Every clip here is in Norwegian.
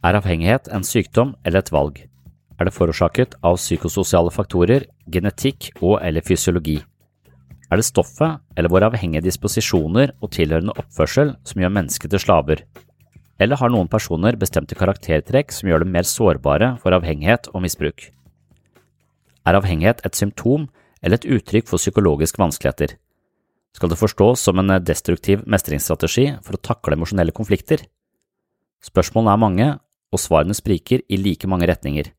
Er avhengighet en sykdom eller et valg? Er det forårsaket av psykososiale faktorer, genetikk og eller fysiologi? Er det stoffet eller våre avhengige disposisjoner og tilhørende oppførsel som gjør mennesket til slaver? Eller har noen personer bestemte karaktertrekk som gjør dem mer sårbare for avhengighet og misbruk? Er avhengighet et symptom eller et uttrykk for psykologiske vanskeligheter? Skal det forstås som en destruktiv mestringsstrategi for å takle emosjonelle konflikter? Spørsmålene er mange, og svarene spriker i like mange retninger.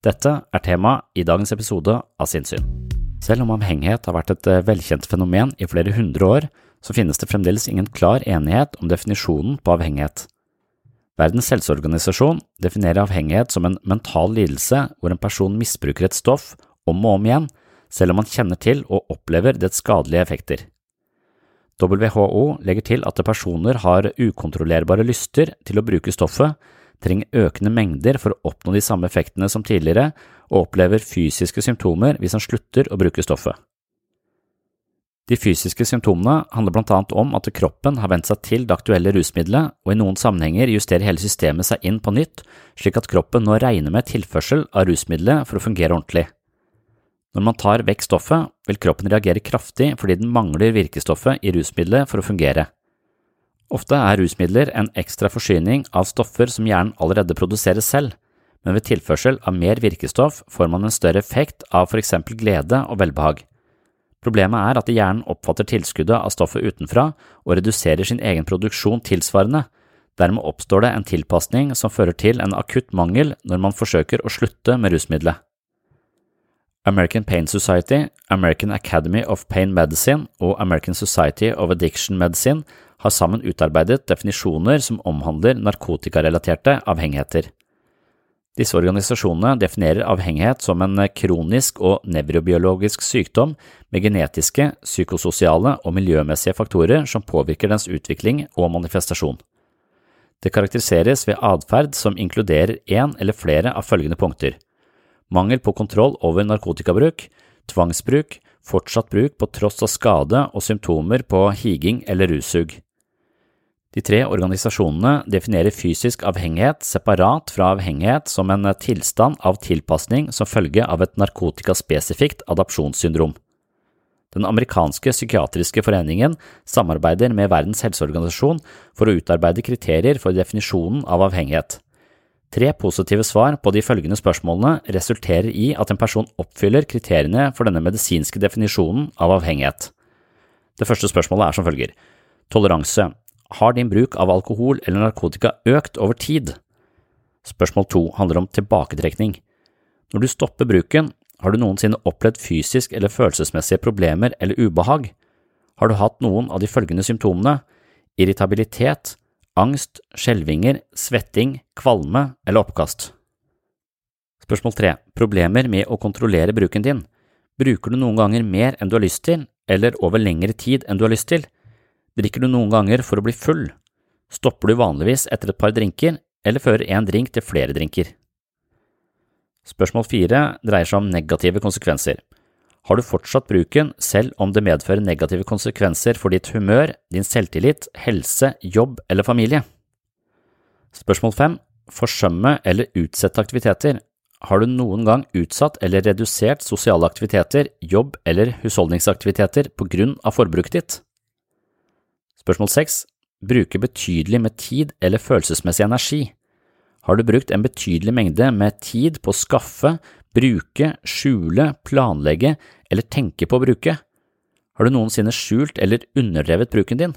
Dette er tema i dagens episode av Sinnssyn. Selv om avhengighet har vært et eh, velkjent fenomen i flere hundre år, så finnes det fremdeles ingen klar enighet om definisjonen på avhengighet. Verdens helseorganisasjon definerer avhengighet som en mental lidelse hvor en person misbruker et stoff om og om igjen, selv om man kjenner til og opplever dets skadelige effekter. WHO legger til at personer har ukontrollerbare lyster til å bruke stoffet, trenger økende mengder for å oppnå de samme effektene som tidligere, og opplever fysiske symptomer hvis han slutter å bruke stoffet. De fysiske symptomene handler blant annet om at kroppen har vent seg til det aktuelle rusmiddelet, og i noen sammenhenger justerer hele systemet seg inn på nytt, slik at kroppen nå regner med tilførsel av rusmiddelet for å fungere ordentlig. Når man tar vekk stoffet, vil kroppen reagere kraftig fordi den mangler virkestoffet i rusmiddelet for å fungere. Ofte er rusmidler en ekstra forsyning av stoffer som hjernen allerede produserer selv, men ved tilførsel av mer virkestoff får man en større effekt av for eksempel glede og velbehag. Problemet er at hjernen oppfatter tilskuddet av stoffet utenfra og reduserer sin egen produksjon tilsvarende, dermed oppstår det en tilpasning som fører til en akutt mangel når man forsøker å slutte med rusmiddelet. American Pain Society, American Academy of Pain Medicine og American Society of Addiction Medicine har sammen utarbeidet definisjoner som omhandler narkotikarelaterte avhengigheter. Disse organisasjonene definerer avhengighet som en kronisk og nevrobiologisk sykdom med genetiske, psykososiale og miljømessige faktorer som påvirker dens utvikling og manifestasjon. Det karakteriseres ved atferd som inkluderer én eller flere av følgende punkter mangel på kontroll over narkotikabruk, tvangsbruk, fortsatt bruk på tross av skade og symptomer på higing eller russug. De tre organisasjonene definerer fysisk avhengighet separat fra avhengighet som en tilstand av tilpasning som følge av et narkotikaspesifikt adopsjonssyndrom. Den amerikanske psykiatriske foreningen samarbeider med Verdens helseorganisasjon for å utarbeide kriterier for definisjonen av avhengighet. Tre positive svar på de følgende spørsmålene resulterer i at en person oppfyller kriteriene for denne medisinske definisjonen av avhengighet. Det første spørsmålet er som følger. Toleranse. Har din bruk av alkohol eller narkotika økt over tid? Spørsmål to handler om tilbaketrekning. Når du stopper bruken, har du noensinne opplevd fysisk eller følelsesmessige problemer eller ubehag? Har du hatt noen av de følgende symptomene – irritabilitet, angst, skjelvinger, svetting, kvalme eller oppkast? Spørsmål tre Problemer med å kontrollere bruken din. Bruker du noen ganger mer enn du har lyst til, eller over lengre tid enn du har lyst til? Drikker du noen ganger for å bli full? Stopper du vanligvis etter et par drinker, eller fører én drink til flere drinker? Spørsmål fire dreier seg om negative konsekvenser. Har du fortsatt bruken selv om det medfører negative konsekvenser for ditt humør, din selvtillit, helse, jobb eller familie? Spørsmål fem Forsømme eller utsette aktiviteter. Har du noen gang utsatt eller redusert sosiale aktiviteter, jobb eller husholdningsaktiviteter på grunn av forbruket ditt? Spørsmål seks Bruke betydelig med tid eller følelsesmessig energi. Har du brukt en betydelig mengde med tid på å skaffe, bruke, skjule, planlegge eller tenke på å bruke? Har du noensinne skjult eller underdrevet bruken din?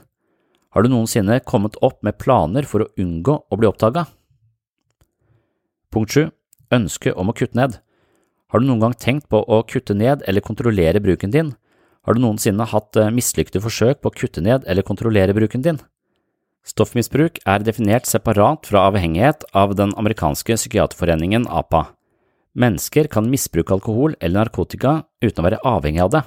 Har du noensinne kommet opp med planer for å unngå å bli oppdaga? Punkt 7. Ønske om å kutte ned. Har du noen gang tenkt på å kutte ned eller kontrollere bruken din? Har du noensinne hatt eh, mislykkede forsøk på å kutte ned eller kontrollere bruken din? Stoffmisbruk er definert separat fra avhengighet av den amerikanske psykiaterforeningen APA. Mennesker kan misbruke alkohol eller narkotika uten å være avhengig av det.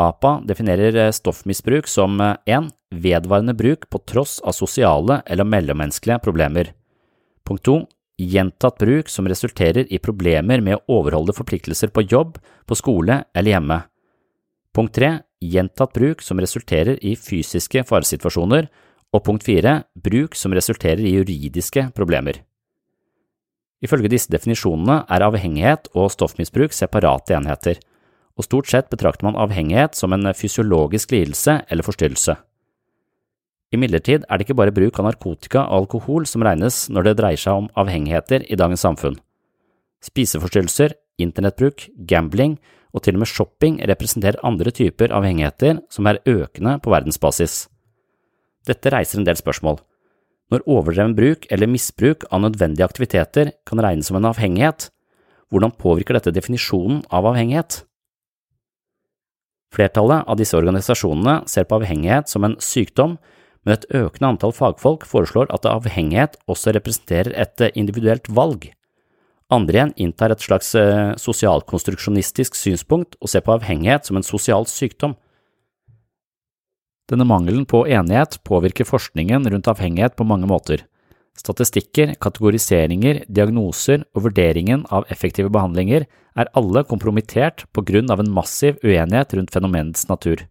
APA definerer eh, stoffmisbruk som 1. Eh, vedvarende bruk på tross av sosiale eller mellommenneskelige problemer. Punkt 2 gjentatt bruk som resulterer i problemer med å overholde forpliktelser på jobb, på skole eller hjemme. Punkt tre, gjentatt bruk som resulterer i fysiske faresituasjoner, og punkt fire, bruk som resulterer i juridiske problemer. Ifølge disse definisjonene er avhengighet og stoffmisbruk separate enheter, og stort sett betrakter man avhengighet som en fysiologisk lidelse eller forstyrrelse. Imidlertid er det ikke bare bruk av narkotika og alkohol som regnes når det dreier seg om avhengigheter i dagens samfunn. Spiseforstyrrelser, internettbruk, gambling og til og med shopping representerer andre typer avhengigheter som er økende på verdensbasis. Dette reiser en del spørsmål. Når overdreven bruk eller misbruk av nødvendige aktiviteter kan regnes som en avhengighet, hvordan påvirker dette definisjonen av avhengighet? Flertallet av disse organisasjonene ser på avhengighet som en sykdom men et økende antall fagfolk foreslår at avhengighet også representerer et individuelt valg. Andre igjen inntar et slags eh, sosialkonstruksjonistisk synspunkt og ser på avhengighet som en sosial sykdom. Denne mangelen på enighet påvirker forskningen rundt avhengighet på mange måter. Statistikker, kategoriseringer, diagnoser og vurderingen av effektive behandlinger er alle kompromittert på grunn av en massiv uenighet rundt fenomenets natur.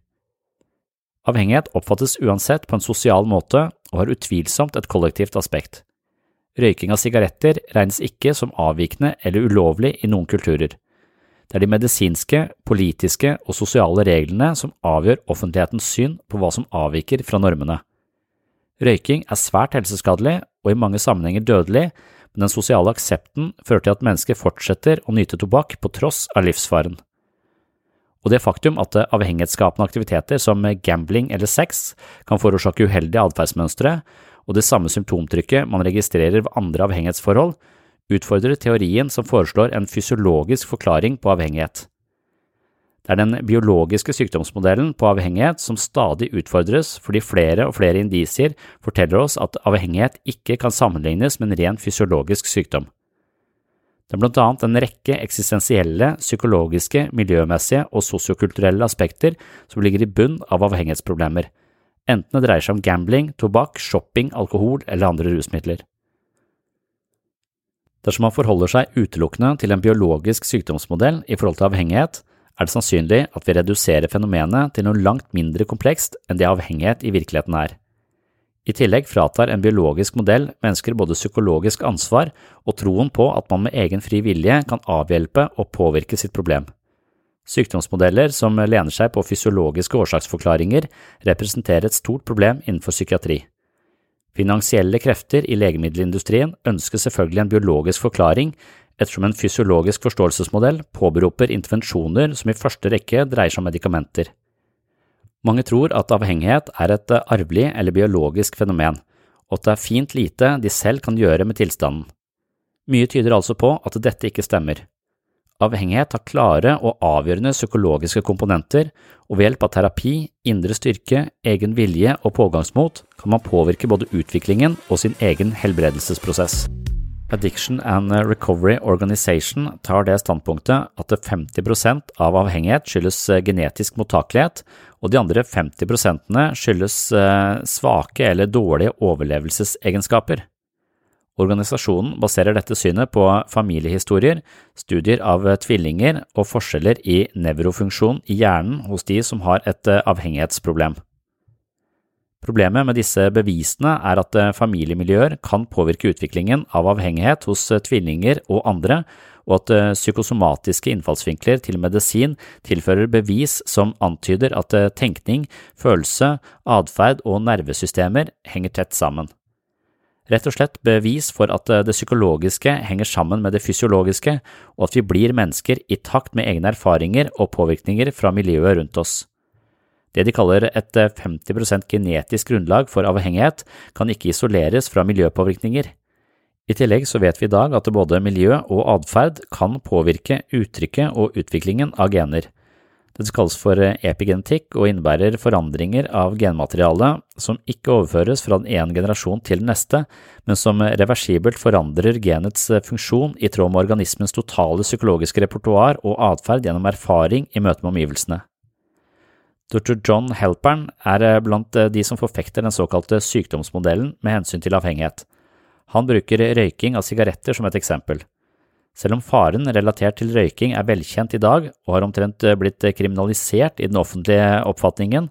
Avhengighet oppfattes uansett på en sosial måte og har utvilsomt et kollektivt aspekt. Røyking av sigaretter regnes ikke som avvikende eller ulovlig i noen kulturer. Det er de medisinske, politiske og sosiale reglene som avgjør offentlighetens syn på hva som avviker fra normene. Røyking er svært helseskadelig og i mange sammenhenger dødelig, men den sosiale aksepten fører til at mennesker fortsetter å nyte tobakk på tross av livsfaren og det faktum at avhengighetsskapende aktiviteter som gambling eller sex kan forårsake uheldige atferdsmønstre, og det samme symptomtrykket man registrerer ved andre avhengighetsforhold, utfordrer teorien som foreslår en fysiologisk forklaring på avhengighet. Det er den biologiske sykdomsmodellen på avhengighet som stadig utfordres fordi flere og flere indisier forteller oss at avhengighet ikke kan sammenlignes med en ren fysiologisk sykdom. Det er blant annet en rekke eksistensielle, psykologiske, miljømessige og sosiokulturelle aspekter som ligger i bunn av avhengighetsproblemer, enten det dreier seg om gambling, tobakk, shopping, alkohol eller andre rusmidler. Dersom man forholder seg utelukkende til en biologisk sykdomsmodell i forhold til avhengighet, er det sannsynlig at vi reduserer fenomenet til noe langt mindre komplekst enn det avhengighet i virkeligheten er. I tillegg fratar en biologisk modell mennesker både psykologisk ansvar og troen på at man med egen fri vilje kan avhjelpe og påvirke sitt problem. Sykdomsmodeller som lener seg på fysiologiske årsaksforklaringer, representerer et stort problem innenfor psykiatri. Finansielle krefter i legemiddelindustrien ønsker selvfølgelig en biologisk forklaring, ettersom en fysiologisk forståelsesmodell påberoper intervensjoner som i første rekke dreier seg om medikamenter. Mange tror at avhengighet er et arvelig eller biologisk fenomen, og at det er fint lite de selv kan gjøre med tilstanden. Mye tyder altså på at dette ikke stemmer. Avhengighet har klare og avgjørende psykologiske komponenter, og ved hjelp av terapi, indre styrke, egen vilje og pågangsmot kan man påvirke både utviklingen og sin egen helbredelsesprosess. Addiction and Recovery Organization tar det standpunktet at 50% av avhengighet skyldes genetisk mottakelighet, og de andre 50 skyldes eh, svake eller dårlige overlevelsesegenskaper. Organisasjonen baserer dette synet på familiehistorier, studier av tvillinger og forskjeller i nevrofunksjon i hjernen hos de som har et eh, avhengighetsproblem. Problemet med disse bevisene er at eh, familiemiljøer kan påvirke utviklingen av avhengighet hos eh, tvillinger og andre, og at psykosomatiske innfallsvinkler til medisin tilfører bevis som antyder at tenkning, følelse, atferd og nervesystemer henger tett sammen. Rett og slett bevis for at eh, det psykologiske henger sammen med det fysiologiske, og at vi blir mennesker i takt med egne erfaringer og påvirkninger fra miljøet rundt oss. Det de kaller et 50 eh, genetisk grunnlag for avhengighet, kan ikke isoleres fra miljøpåvirkninger. I tillegg så vet vi i dag at både miljø og atferd kan påvirke uttrykket og utviklingen av gener. Det kalles for epigenetikk og innebærer forandringer av genmaterialet som ikke overføres fra den ene generasjon til den neste, men som reversibelt forandrer genets funksjon i tråd med organismens totale psykologiske repertoar og atferd gjennom erfaring i møte med omgivelsene. Dr. John Helpern er blant de som forfekter den såkalte sykdomsmodellen med hensyn til avhengighet. Han bruker røyking av sigaretter som et eksempel. Selv om faren relatert til røyking er velkjent i dag og har omtrent eh, blitt eh, kriminalisert i den offentlige oppfatningen,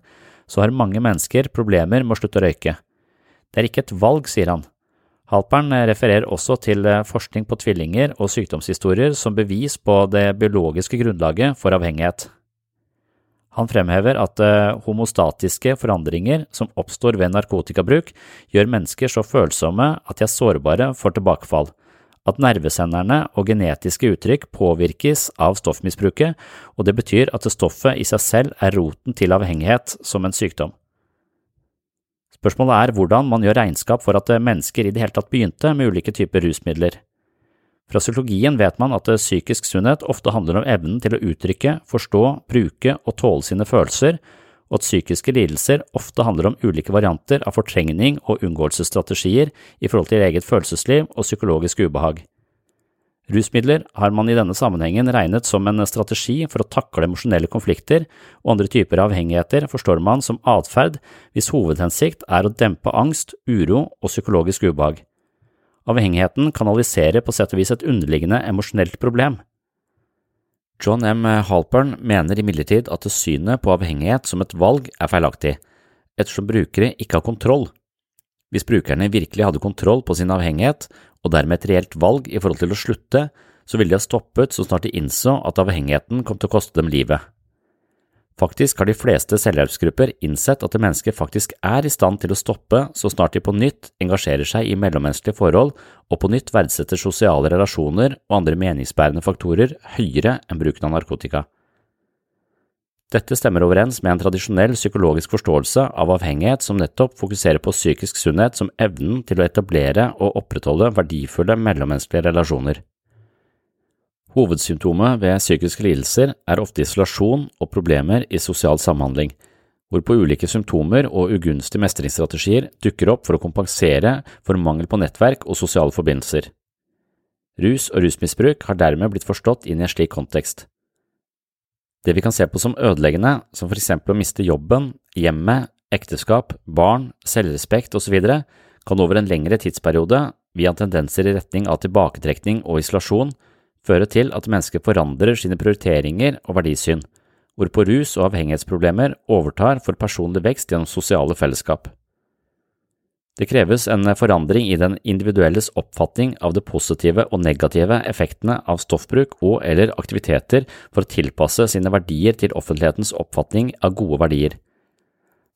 så har mange mennesker problemer med å slutte å røyke. Det er ikke et valg, sier han. Halpern eh, refererer også til forskning på tvillinger og sykdomshistorier som bevis på det biologiske grunnlaget for avhengighet. Han fremhever at homostatiske forandringer som oppstår ved narkotikabruk, gjør mennesker så følsomme at de er sårbare for tilbakefall at nervesenderne og genetiske uttrykk påvirkes av stoffmisbruket, og det betyr at stoffet i seg selv er roten til avhengighet som en sykdom. Spørsmålet er hvordan man gjør regnskap for at mennesker i det hele tatt begynte med ulike typer rusmidler. Fra psykologien vet man at psykisk sunnhet ofte handler om evnen til å uttrykke, forstå, bruke og tåle sine følelser, og at psykiske lidelser ofte handler om ulike varianter av fortrengning og unngåelsesstrategier i forhold til eget følelsesliv og psykologisk ubehag. Rusmidler har man i denne sammenhengen regnet som en strategi for å takle emosjonelle konflikter, og andre typer avhengigheter forstår man som atferd hvis hovedhensikt er å dempe angst, uro og psykologisk ubehag. Avhengigheten kanaliserer på sett og vis et underliggende emosjonelt problem. John M. Halpern mener imidlertid at synet på avhengighet som et valg er feilaktig, ettersom brukere ikke har kontroll. Hvis brukerne virkelig hadde kontroll på sin avhengighet, og dermed et reelt valg i forhold til å slutte, så ville de ha stoppet så snart de innså at avhengigheten kom til å koste dem livet. Faktisk har de fleste selvhjelpsgrupper innsett at mennesker faktisk er i stand til å stoppe så snart de på nytt engasjerer seg i mellommenneskelige forhold og på nytt verdsetter sosiale relasjoner og andre meningsbærende faktorer høyere enn bruken av narkotika. Dette stemmer overens med en tradisjonell psykologisk forståelse av avhengighet som nettopp fokuserer på psykisk sunnhet som evnen til å etablere og opprettholde verdifulle mellommenneskelige relasjoner. Hovedsymptomet ved psykiske lidelser er ofte isolasjon og problemer i sosial samhandling, hvorpå ulike symptomer og ugunstige mestringsstrategier dukker opp for å kompensere for mangel på nettverk og sosiale forbindelser. Rus og rusmisbruk har dermed blitt forstått inn i en slik kontekst. Det vi kan se på som ødeleggende, som for eksempel å miste jobben, hjemmet, ekteskap, barn, selvrespekt osv., kan over en lengre tidsperiode, via tendenser i retning av tilbaketrekning og isolasjon, føre til at mennesker forandrer sine prioriteringer og verdisyn, hvorpå rus og avhengighetsproblemer overtar for personlig vekst gjennom sosiale fellesskap. Det kreves en forandring i den individuelles oppfatning av de positive og negative effektene av stoffbruk og eller aktiviteter for å tilpasse sine verdier til offentlighetens oppfatning av gode verdier.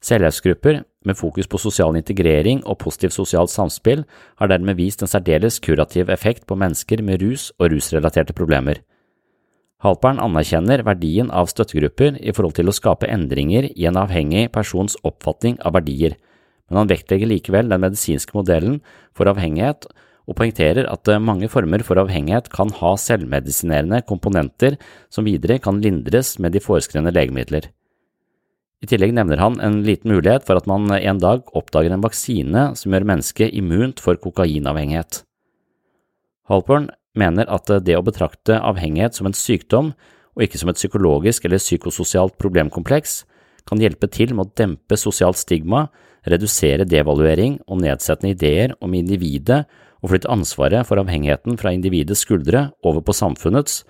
Selvhjelpsgrupper med fokus på sosial integrering og positivt sosialt samspill har dermed vist en særdeles kurativ effekt på mennesker med rus og rusrelaterte problemer. Halpern anerkjenner verdien av støttegrupper i forhold til å skape endringer i en avhengig persons oppfatning av verdier, men han vektlegger likevel den medisinske modellen for avhengighet og poengterer at mange former for avhengighet kan ha selvmedisinerende komponenter som videre kan lindres med de foreskrevne legemidler. I tillegg nevner han en liten mulighet for at man en dag oppdager en vaksine som gjør mennesket immunt for kokainavhengighet. Halpern mener at det å betrakte avhengighet som en sykdom, og ikke som et psykologisk eller psykososialt problemkompleks, kan hjelpe til med å dempe sosialt stigma, redusere devaluering og nedsettende ideer om individet og flytte ansvaret for avhengigheten fra individets skuldre over på samfunnets,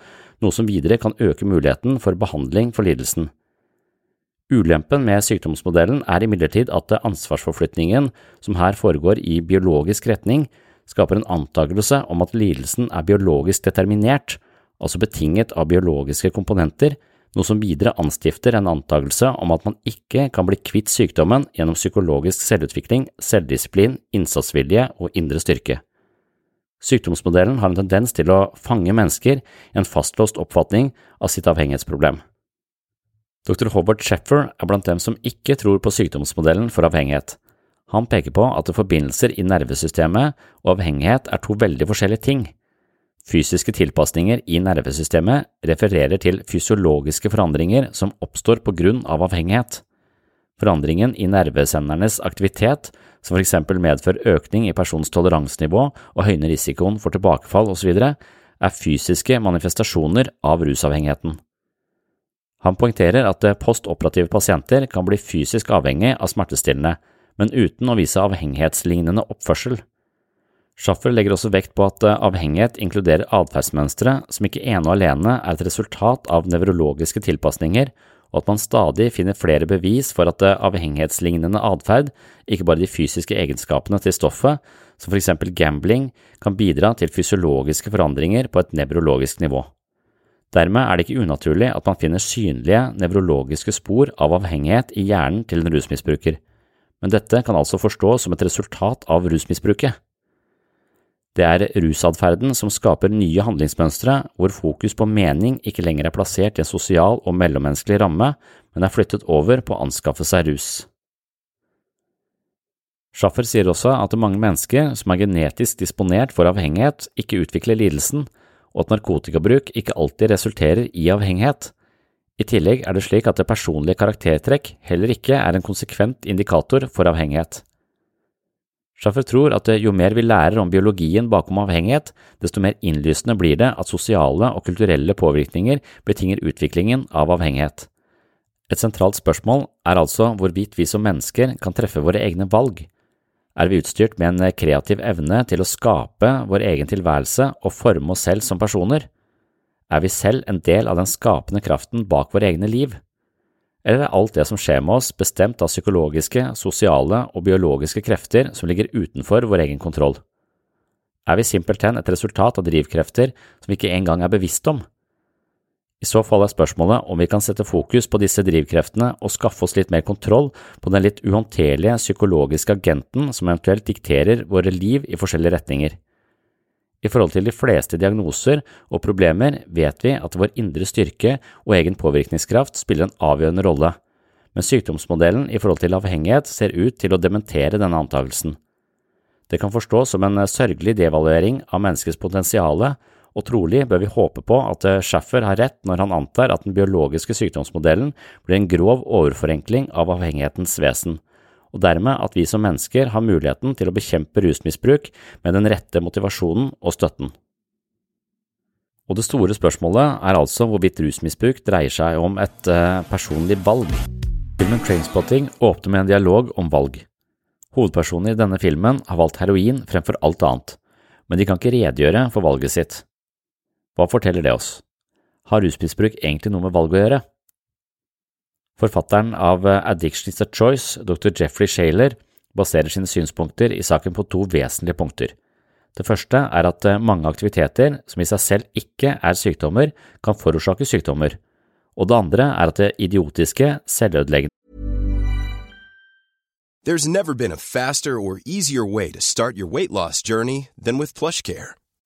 noe som videre kan øke muligheten for behandling for lidelsen. Ulempen med sykdomsmodellen er imidlertid at ansvarsforflytningen som her foregår i biologisk retning, skaper en antakelse om at lidelsen er biologisk determinert, altså betinget av biologiske komponenter, noe som videre anstifter en antakelse om at man ikke kan bli kvitt sykdommen gjennom psykologisk selvutvikling, selvdisiplin, innsatsvilje og indre styrke. Sykdomsmodellen har en tendens til å fange mennesker i en fastlåst oppfatning av sitt avhengighetsproblem. Dr. Hobart Sheffer er blant dem som ikke tror på sykdomsmodellen for avhengighet. Han peker på at forbindelser i nervesystemet og avhengighet er to veldig forskjellige ting. Fysiske tilpasninger i nervesystemet refererer til fysiologiske forandringer som oppstår på grunn av avhengighet. Forandringen i nervesendernes aktivitet, som for eksempel medfører økning i persons toleransenivå og høyner risikoen for tilbakefall osv., er fysiske manifestasjoner av rusavhengigheten. Han poengterer at postoperative pasienter kan bli fysisk avhengig av smertestillende, men uten å vise avhengighetslignende oppførsel. Schaffer legger også vekt på at avhengighet inkluderer atferdsmønstre som ikke ene og alene er et resultat av nevrologiske tilpasninger, og at man stadig finner flere bevis for at avhengighetslignende atferd, ikke bare de fysiske egenskapene til stoffet, som for eksempel gambling, kan bidra til fysiologiske forandringer på et nevrologisk nivå. Dermed er det ikke unaturlig at man finner synlige nevrologiske spor av avhengighet i hjernen til en rusmisbruker, men dette kan altså forstås som et resultat av rusmisbruket. Det er rusatferden som skaper nye handlingsmønstre hvor fokus på mening ikke lenger er plassert i en sosial og mellommenneskelig ramme, men er flyttet over på å anskaffe seg rus. Schaffer sier også at mange mennesker som er genetisk disponert for avhengighet, ikke utvikler lidelsen, og at narkotikabruk ikke alltid resulterer i avhengighet. I tillegg er det slik at det personlige karaktertrekk heller ikke er en konsekvent indikator for avhengighet. Schaffer tror at jo mer vi lærer om biologien bakom avhengighet, desto mer innlysende blir det at sosiale og kulturelle påvirkninger betinger utviklingen av avhengighet. Et sentralt spørsmål er altså hvorvidt vi som mennesker kan treffe våre egne valg, er vi utstyrt med en kreativ evne til å skape vår egen tilværelse og forme oss selv som personer? Er vi selv en del av den skapende kraften bak våre egne liv? Eller er alt det som skjer med oss, bestemt av psykologiske, sosiale og biologiske krefter som ligger utenfor vår egen kontroll? Er vi simpelthen et resultat av drivkrefter som vi ikke engang er bevisst om? I så fall er spørsmålet om vi kan sette fokus på disse drivkreftene og skaffe oss litt mer kontroll på den litt uhåndterlige psykologiske agenten som eventuelt dikterer våre liv i forskjellige retninger. I forhold til de fleste diagnoser og problemer vet vi at vår indre styrke og egen påvirkningskraft spiller en avgjørende rolle, men sykdomsmodellen i forhold til avhengighet ser ut til å dementere denne antakelsen. Det kan forstås som en sørgelig devaluering av menneskets potensiale og trolig bør vi håpe på at eh, Schaffer har rett når han antar at den biologiske sykdomsmodellen blir en grov overforenkling av avhengighetens vesen, og dermed at vi som mennesker har muligheten til å bekjempe rusmisbruk med den rette motivasjonen og støtten. Og det store spørsmålet er altså hvorvidt rusmisbruk dreier seg om et uh, personlig valg. Filmen Trainspotting åpner med en dialog om valg. Hovedpersonen i denne filmen har valgt heroin fremfor alt annet, men de kan ikke redegjøre for valget sitt. Hva forteller det oss? Har rusmisbruk egentlig noe med valg å gjøre? Forfatteren av Addiction is a Choice, dr. Jeffrey Shaler, baserer sine synspunkter i saken på to vesentlige punkter. Det første er at mange aktiviteter som i seg selv ikke er sykdommer, kan forårsake sykdommer, og det andre er at det idiotiske, selvødeleggende There's never been a faster or easier way to start your weight loss journey than with PlushCare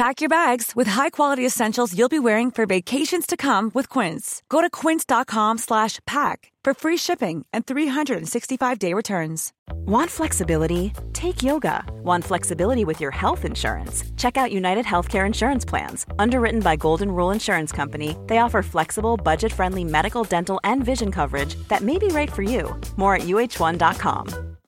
Pack your bags with high-quality essentials you'll be wearing for vacations to come with Quince. Go to quince.com slash pack for free shipping and 365-day returns. Want flexibility? Take yoga. Want flexibility with your health insurance? Check out United Healthcare Insurance Plans. Underwritten by Golden Rule Insurance Company, they offer flexible, budget friendly medical, dental, and vision coverage that may be right for you. More at uh1.com.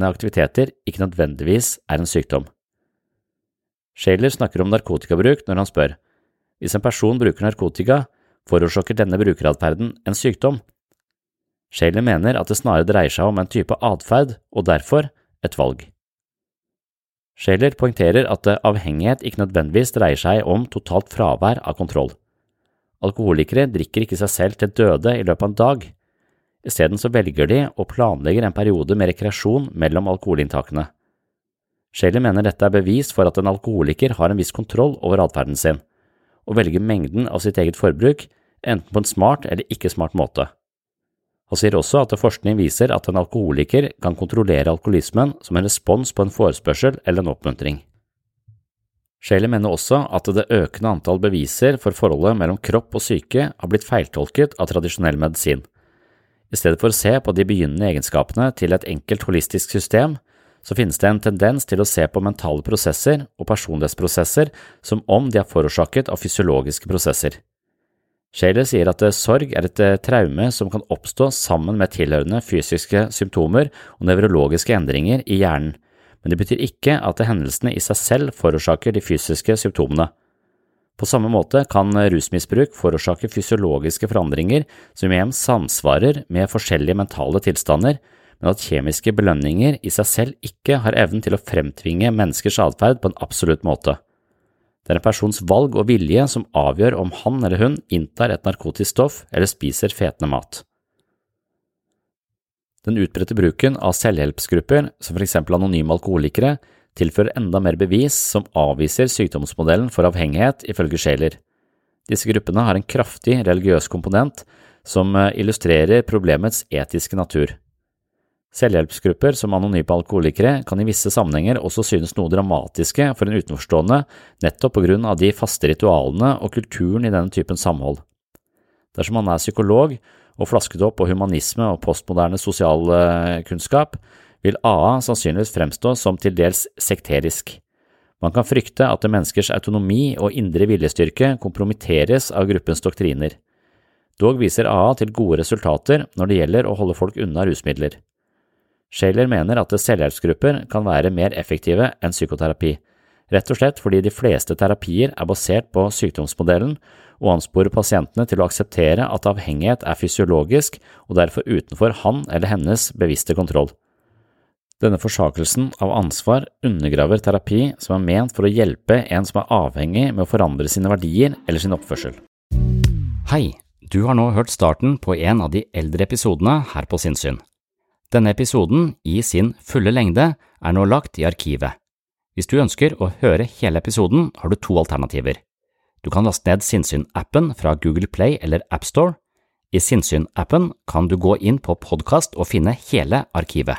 Aktiviteter ikke nødvendigvis er en sykdom. Shaler snakker om narkotikabruk når han spør, hvis en person bruker narkotika, forårsaker denne brukeratferden en sykdom. Shaler mener at det snarere dreier seg om en type atferd, og derfor et valg. Shaler poengterer at avhengighet ikke nødvendigvis dreier seg om totalt fravær av kontroll. Alkoholikere drikker ikke seg selv til døde i løpet av en dag. Isteden så velger de og planlegger en periode med rekreasjon mellom alkoholinntakene. Shelly mener dette er bevis for at en alkoholiker har en viss kontroll over atferden sin, og velger mengden av sitt eget forbruk enten på en smart eller ikke smart måte. Han sier også at forskning viser at en alkoholiker kan kontrollere alkoholismen som en respons på en forespørsel eller en oppmuntring. Shelly mener også at det økende antall beviser for forholdet mellom kropp og syke har blitt feiltolket av tradisjonell medisin. I stedet for å se på de begynnende egenskapene til et enkelt holistisk system, så finnes det en tendens til å se på mentale prosesser og personlighetsprosesser som om de er forårsaket av fysiologiske prosesser. Shaler sier at sorg er et traume som kan oppstå sammen med tilhørende fysiske symptomer og nevrologiske endringer i hjernen, men det betyr ikke at hendelsene i seg selv forårsaker de fysiske symptomene. På samme måte kan rusmisbruk forårsake fysiologiske forandringer som igjen samsvarer med forskjellige mentale tilstander, men at kjemiske belønninger i seg selv ikke har evnen til å fremtvinge menneskers atferd på en absolutt måte. Det er en persons valg og vilje som avgjør om han eller hun inntar et narkotisk stoff eller spiser fetende mat. Den utbredte bruken av selvhjelpsgrupper, som for eksempel anonyme alkoholikere, tilfører enda mer bevis som avviser sykdomsmodellen for avhengighet, ifølge Shaler. Disse gruppene har en kraftig religiøs komponent som illustrerer problemets etiske natur. Selvhjelpsgrupper som anonyme alkoholikere kan i visse sammenhenger også synes noe dramatiske for en utenforstående nettopp på grunn av de faste ritualene og kulturen i denne typen samhold. Dersom man er psykolog og flasket opp på humanisme og postmoderne sosialkunnskap, vil AA sannsynligvis fremstå som til dels sekterisk. Man kan frykte at menneskers autonomi og indre viljestyrke kompromitteres av gruppens doktriner. Dog viser AA til gode resultater når det gjelder å holde folk unna rusmidler. Shaler mener at selvhjelpsgrupper kan være mer effektive enn psykoterapi, rett og slett fordi de fleste terapier er basert på sykdomsmodellen og ansporer pasientene til å akseptere at avhengighet er fysiologisk og derfor utenfor han eller hennes bevisste kontroll. Denne forsakelsen av ansvar undergraver terapi som er ment for å hjelpe en som er avhengig med å forandre sine verdier eller sin oppførsel. Hei, du har nå hørt starten på en av de eldre episodene her på Sinnsyn. Denne episoden, i sin fulle lengde, er nå lagt i arkivet. Hvis du ønsker å høre hele episoden, har du to alternativer. Du kan laste ned Sinnsyn-appen fra Google Play eller AppStore. I Sinnsyn-appen kan du gå inn på podkast og finne hele arkivet.